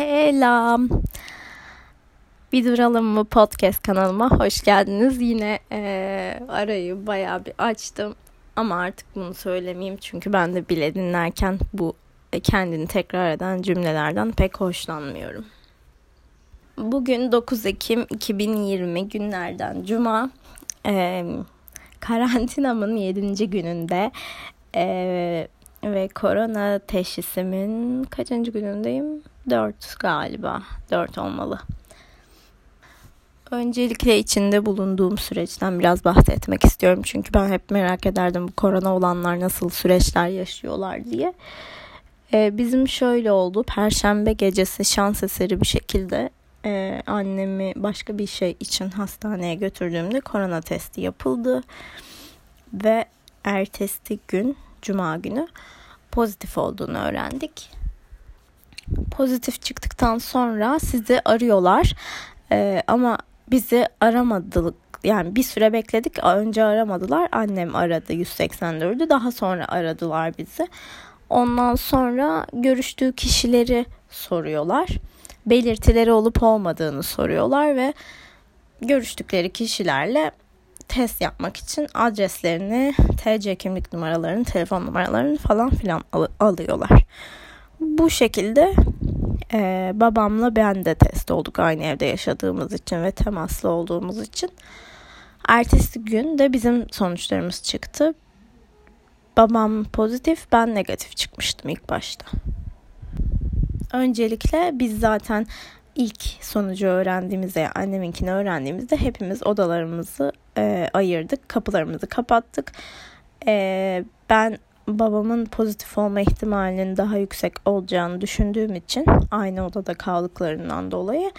Selam. Bir duralım mı podcast kanalıma hoş geldiniz. Yine e, arayı bayağı bir açtım ama artık bunu söylemeyeyim çünkü ben de bile dinlerken bu kendini tekrar eden cümlelerden pek hoşlanmıyorum. Bugün 9 Ekim 2020 günlerden Cuma. E, karantinamın 7. gününde e, ve korona teşhisimin kaçıncı günündeyim? 4 galiba. 4 olmalı. Öncelikle içinde bulunduğum süreçten biraz bahsetmek istiyorum. Çünkü ben hep merak ederdim bu korona olanlar nasıl süreçler yaşıyorlar diye. Ee, bizim şöyle oldu. Perşembe gecesi şans eseri bir şekilde e, annemi başka bir şey için hastaneye götürdüğümde korona testi yapıldı. Ve ertesi gün cuma günü pozitif olduğunu öğrendik. Pozitif çıktıktan sonra sizi arıyorlar. Ee, ama bizi aramadık. Yani bir süre bekledik. Önce aramadılar. Annem aradı 184'ü. Daha sonra aradılar bizi. Ondan sonra görüştüğü kişileri soruyorlar. Belirtileri olup olmadığını soruyorlar ve görüştükleri kişilerle test yapmak için adreslerini, TC kimlik numaralarını, telefon numaralarını falan filan al- alıyorlar. Bu şekilde e, babamla ben de test olduk aynı evde yaşadığımız için ve temaslı olduğumuz için. Ertesi gün de bizim sonuçlarımız çıktı. Babam pozitif, ben negatif çıkmıştım ilk başta. Öncelikle biz zaten ilk sonucu öğrendiğimizde, anneminkini öğrendiğimizde hepimiz odalarımızı e, ayırdık, kapılarımızı kapattık. E, ben babamın pozitif olma ihtimalinin daha yüksek olacağını düşündüğüm için aynı odada kaldıklarından dolayı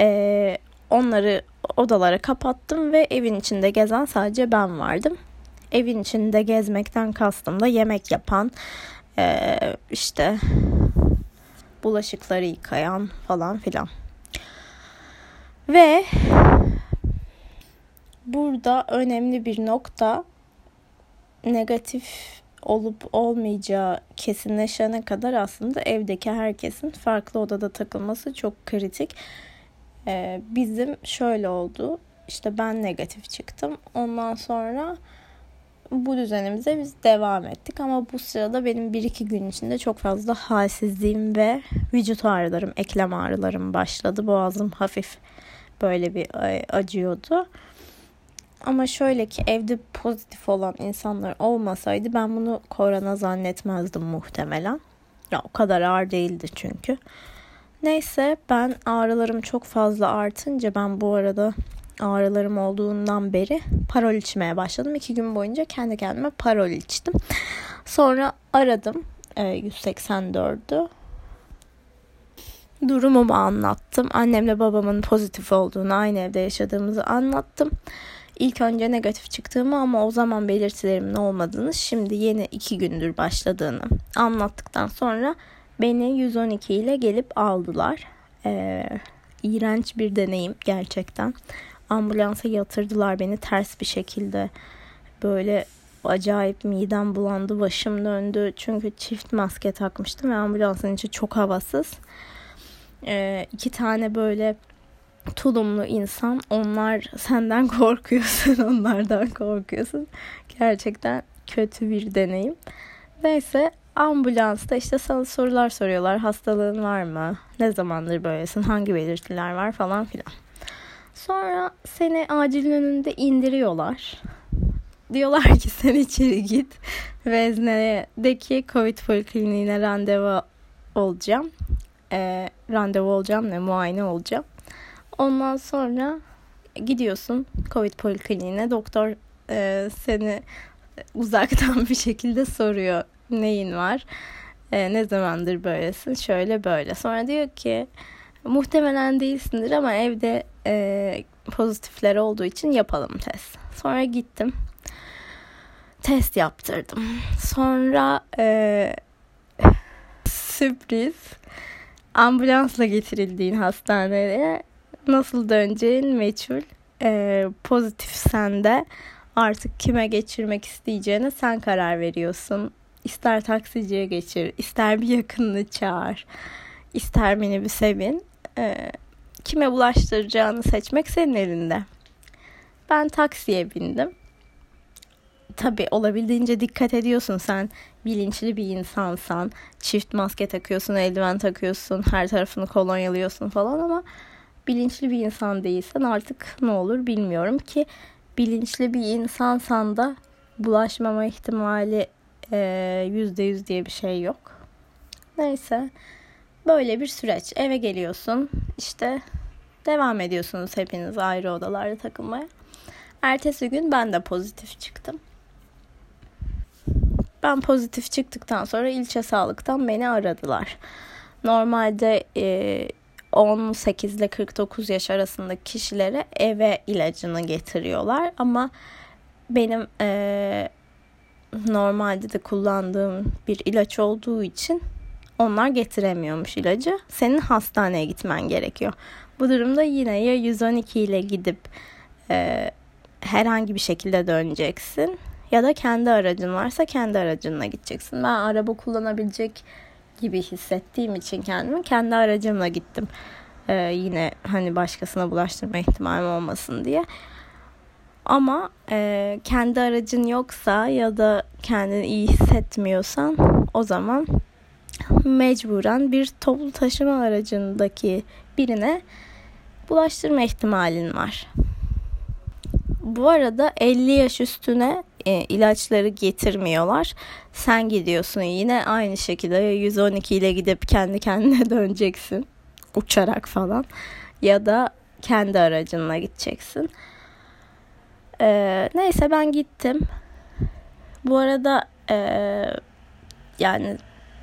e, onları odalara kapattım ve evin içinde gezen sadece ben vardım. Evin içinde gezmekten kastım da yemek yapan, e, işte bulaşıkları yıkayan falan filan. Ve burada önemli bir nokta negatif olup olmayacağı kesinleşene kadar aslında evdeki herkesin farklı odada takılması çok kritik. Ee, bizim şöyle oldu. İşte ben negatif çıktım. Ondan sonra bu düzenimize biz devam ettik. Ama bu sırada benim bir iki gün içinde çok fazla halsizliğim ve vücut ağrılarım, eklem ağrılarım başladı. Boğazım hafif böyle bir acıyordu. Ama şöyle ki evde pozitif olan insanlar olmasaydı ben bunu korona zannetmezdim muhtemelen. Ya o kadar ağır değildi çünkü. Neyse ben ağrılarım çok fazla artınca ben bu arada ağrılarım olduğundan beri parol içmeye başladım. İki gün boyunca kendi kendime parol içtim. Sonra aradım e, 184'ü. Durumumu anlattım. Annemle babamın pozitif olduğunu, aynı evde yaşadığımızı anlattım. İlk önce negatif çıktığımı ama o zaman belirtilerimin olmadığını, şimdi yeni iki gündür başladığını anlattıktan sonra beni 112 ile gelip aldılar. Ee, iğrenç bir deneyim gerçekten. Ambulansa yatırdılar beni ters bir şekilde. Böyle acayip midem bulandı, başım döndü. Çünkü çift maske takmıştım ve ambulansın içi çok havasız. Ee, iki tane böyle tulumlu insan. Onlar senden korkuyorsun, onlardan korkuyorsun. Gerçekten kötü bir deneyim. Neyse ambulansta işte sana sorular soruyorlar. Hastalığın var mı? Ne zamandır böylesin? Hangi belirtiler var falan filan. Sonra seni acilin önünde indiriyorlar. Diyorlar ki sen içeri git. Vezne'deki Covid polikliniğine randevu olacağım. E, randevu olacağım ne muayene olacağım. Ondan sonra gidiyorsun Covid polikliniğine. Doktor e, seni uzaktan bir şekilde soruyor neyin var. E, ne zamandır böylesin? Şöyle böyle. Sonra diyor ki muhtemelen değilsindir ama evde e, pozitifler olduğu için yapalım test. Sonra gittim. Test yaptırdım. Sonra e, sürpriz ambulansla getirildiğin hastaneye nasıl döneceğin meçhul. E, pozitif sende artık kime geçirmek isteyeceğine sen karar veriyorsun. İster taksiciye geçir, ister bir yakınını çağır. ister minibüse bin. E, kime bulaştıracağını seçmek senin elinde. Ben taksiye bindim. Tabii olabildiğince dikkat ediyorsun sen bilinçli bir insansan. Çift maske takıyorsun, eldiven takıyorsun, her tarafını kolonyalıyorsun falan ama bilinçli bir insan değilsen artık ne olur bilmiyorum ki bilinçli bir insansan da bulaşmama ihtimali yüzde yüz diye bir şey yok. Neyse böyle bir süreç. Eve geliyorsun işte devam ediyorsunuz hepiniz ayrı odalarda takılmaya. Ertesi gün ben de pozitif çıktım. Ben pozitif çıktıktan sonra ilçe sağlıktan beni aradılar. Normalde e, 18 ile 49 yaş arasındaki kişilere eve ilacını getiriyorlar ama benim e, normalde de kullandığım bir ilaç olduğu için onlar getiremiyormuş ilacı. Senin hastaneye gitmen gerekiyor. Bu durumda yine ya 112 ile gidip e, herhangi bir şekilde döneceksin ya da kendi aracın varsa kendi aracınla gideceksin. Ben araba kullanabilecek gibi hissettiğim için kendimi kendi aracımla gittim. Ee, yine hani başkasına bulaştırma ihtimalim olmasın diye. Ama e, kendi aracın yoksa ya da kendini iyi hissetmiyorsan o zaman mecburen bir toplu taşıma aracındaki birine bulaştırma ihtimalin var. Bu arada 50 yaş üstüne e, ilaçları getirmiyorlar. Sen gidiyorsun yine aynı şekilde 112 ile gidip kendi kendine döneceksin. Uçarak falan. Ya da kendi aracınla gideceksin. Ee, neyse ben gittim. Bu arada e, yani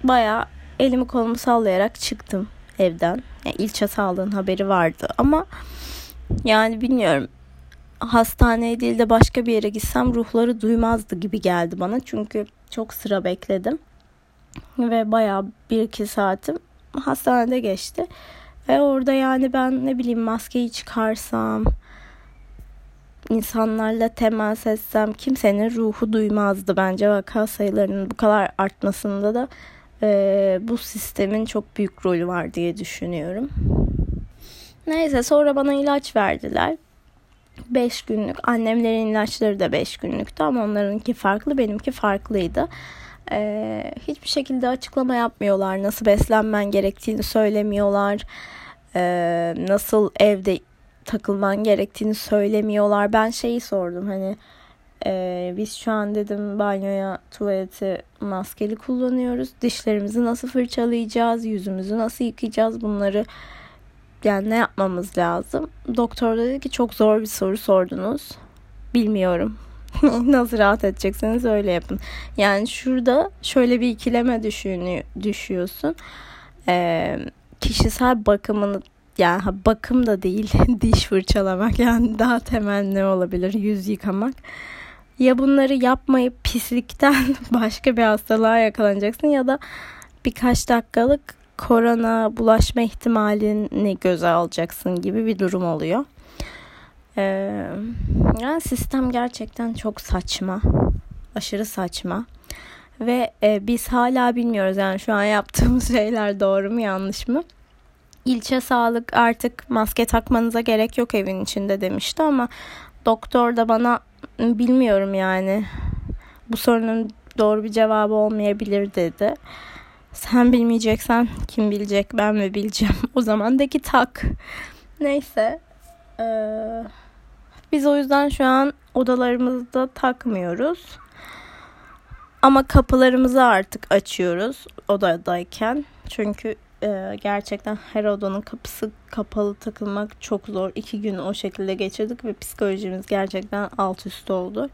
baya elimi kolumu sallayarak çıktım evden. Yani ilçe sağlığın haberi vardı ama yani bilmiyorum hastaneye değil de başka bir yere gitsem ruhları duymazdı gibi geldi bana. Çünkü çok sıra bekledim. Ve bayağı bir iki saatim hastanede geçti. Ve orada yani ben ne bileyim maskeyi çıkarsam, insanlarla temas etsem kimsenin ruhu duymazdı. Bence vaka sayılarının bu kadar artmasında da e, bu sistemin çok büyük rolü var diye düşünüyorum. Neyse sonra bana ilaç verdiler. 5 günlük. Annemlerin ilaçları da 5 günlüktü ama onlarınki farklı, benimki farklıydı. Ee, hiçbir şekilde açıklama yapmıyorlar. Nasıl beslenmen gerektiğini söylemiyorlar. Ee, nasıl evde takılman gerektiğini söylemiyorlar. Ben şeyi sordum hani e, biz şu an dedim banyoya tuvaleti maskeli kullanıyoruz. Dişlerimizi nasıl fırçalayacağız? Yüzümüzü nasıl yıkayacağız? Bunları yani ne yapmamız lazım? Doktor dedi ki çok zor bir soru sordunuz. Bilmiyorum. Nasıl rahat edecekseniz öyle yapın. Yani şurada şöyle bir ikileme düşünü, düşüyorsun. Ee, kişisel bakımını yani bakım da değil diş fırçalamak yani daha temel ne olabilir yüz yıkamak. Ya bunları yapmayıp pislikten başka bir hastalığa yakalanacaksın ya da birkaç dakikalık korona bulaşma ihtimalini göze alacaksın gibi bir durum oluyor. Ee, yani sistem gerçekten çok saçma. Aşırı saçma. Ve e, biz hala bilmiyoruz yani şu an yaptığımız şeyler doğru mu yanlış mı? İlçe sağlık artık maske takmanıza gerek yok evin içinde demişti ama doktor da bana bilmiyorum yani bu sorunun doğru bir cevabı olmayabilir dedi. Sen bilmeyeceksen kim bilecek ben mi bileceğim. O zaman de ki tak. Neyse. Ee, biz o yüzden şu an odalarımızda takmıyoruz. Ama kapılarımızı artık açıyoruz odadayken. Çünkü e, gerçekten her odanın kapısı kapalı takılmak çok zor. İki gün o şekilde geçirdik ve psikolojimiz gerçekten alt üst oldu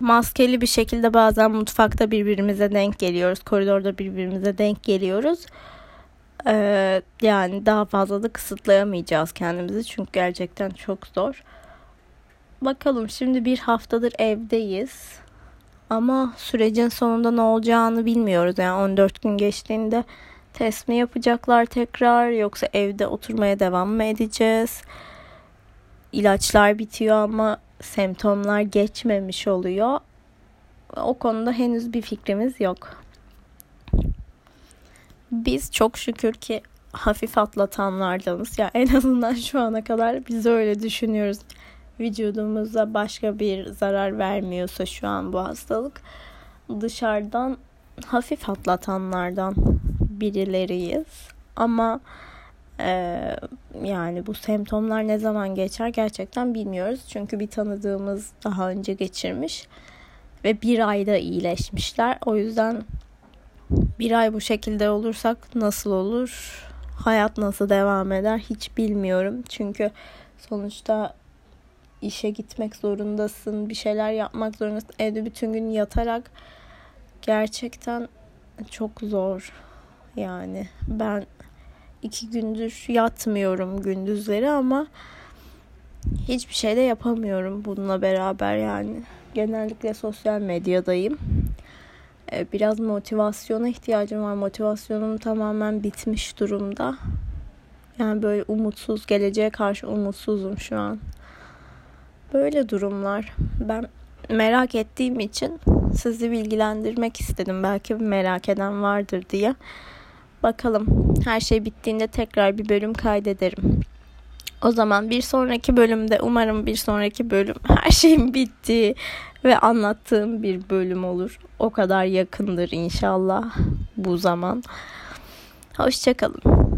maskeli bir şekilde bazen mutfakta birbirimize denk geliyoruz. Koridorda birbirimize denk geliyoruz. Ee, yani daha fazla da kısıtlayamayacağız kendimizi. Çünkü gerçekten çok zor. Bakalım şimdi bir haftadır evdeyiz. Ama sürecin sonunda ne olacağını bilmiyoruz. Yani 14 gün geçtiğinde test mi yapacaklar tekrar yoksa evde oturmaya devam mı edeceğiz? İlaçlar bitiyor ama semptomlar geçmemiş oluyor. O konuda henüz bir fikrimiz yok. Biz çok şükür ki hafif atlatanlardanız. Ya en azından şu ana kadar biz öyle düşünüyoruz. Vücudumuza başka bir zarar vermiyorsa şu an bu hastalık dışarıdan hafif atlatanlardan birileriyiz. Ama e, yani bu semptomlar ne zaman geçer gerçekten bilmiyoruz. Çünkü bir tanıdığımız daha önce geçirmiş ve bir ayda iyileşmişler. O yüzden bir ay bu şekilde olursak nasıl olur? Hayat nasıl devam eder hiç bilmiyorum. Çünkü sonuçta işe gitmek zorundasın, bir şeyler yapmak zorundasın. Evde bütün gün yatarak gerçekten çok zor. Yani ben iki gündür yatmıyorum gündüzleri ama hiçbir şey de yapamıyorum bununla beraber yani. Genellikle sosyal medyadayım. Ee, biraz motivasyona ihtiyacım var. Motivasyonum tamamen bitmiş durumda. Yani böyle umutsuz, geleceğe karşı umutsuzum şu an. Böyle durumlar. Ben merak ettiğim için sizi bilgilendirmek istedim. Belki merak eden vardır diye. Bakalım her şey bittiğinde tekrar bir bölüm kaydederim. O zaman bir sonraki bölümde umarım bir sonraki bölüm her şeyin bittiği ve anlattığım bir bölüm olur. O kadar yakındır inşallah bu zaman. Hoşçakalın.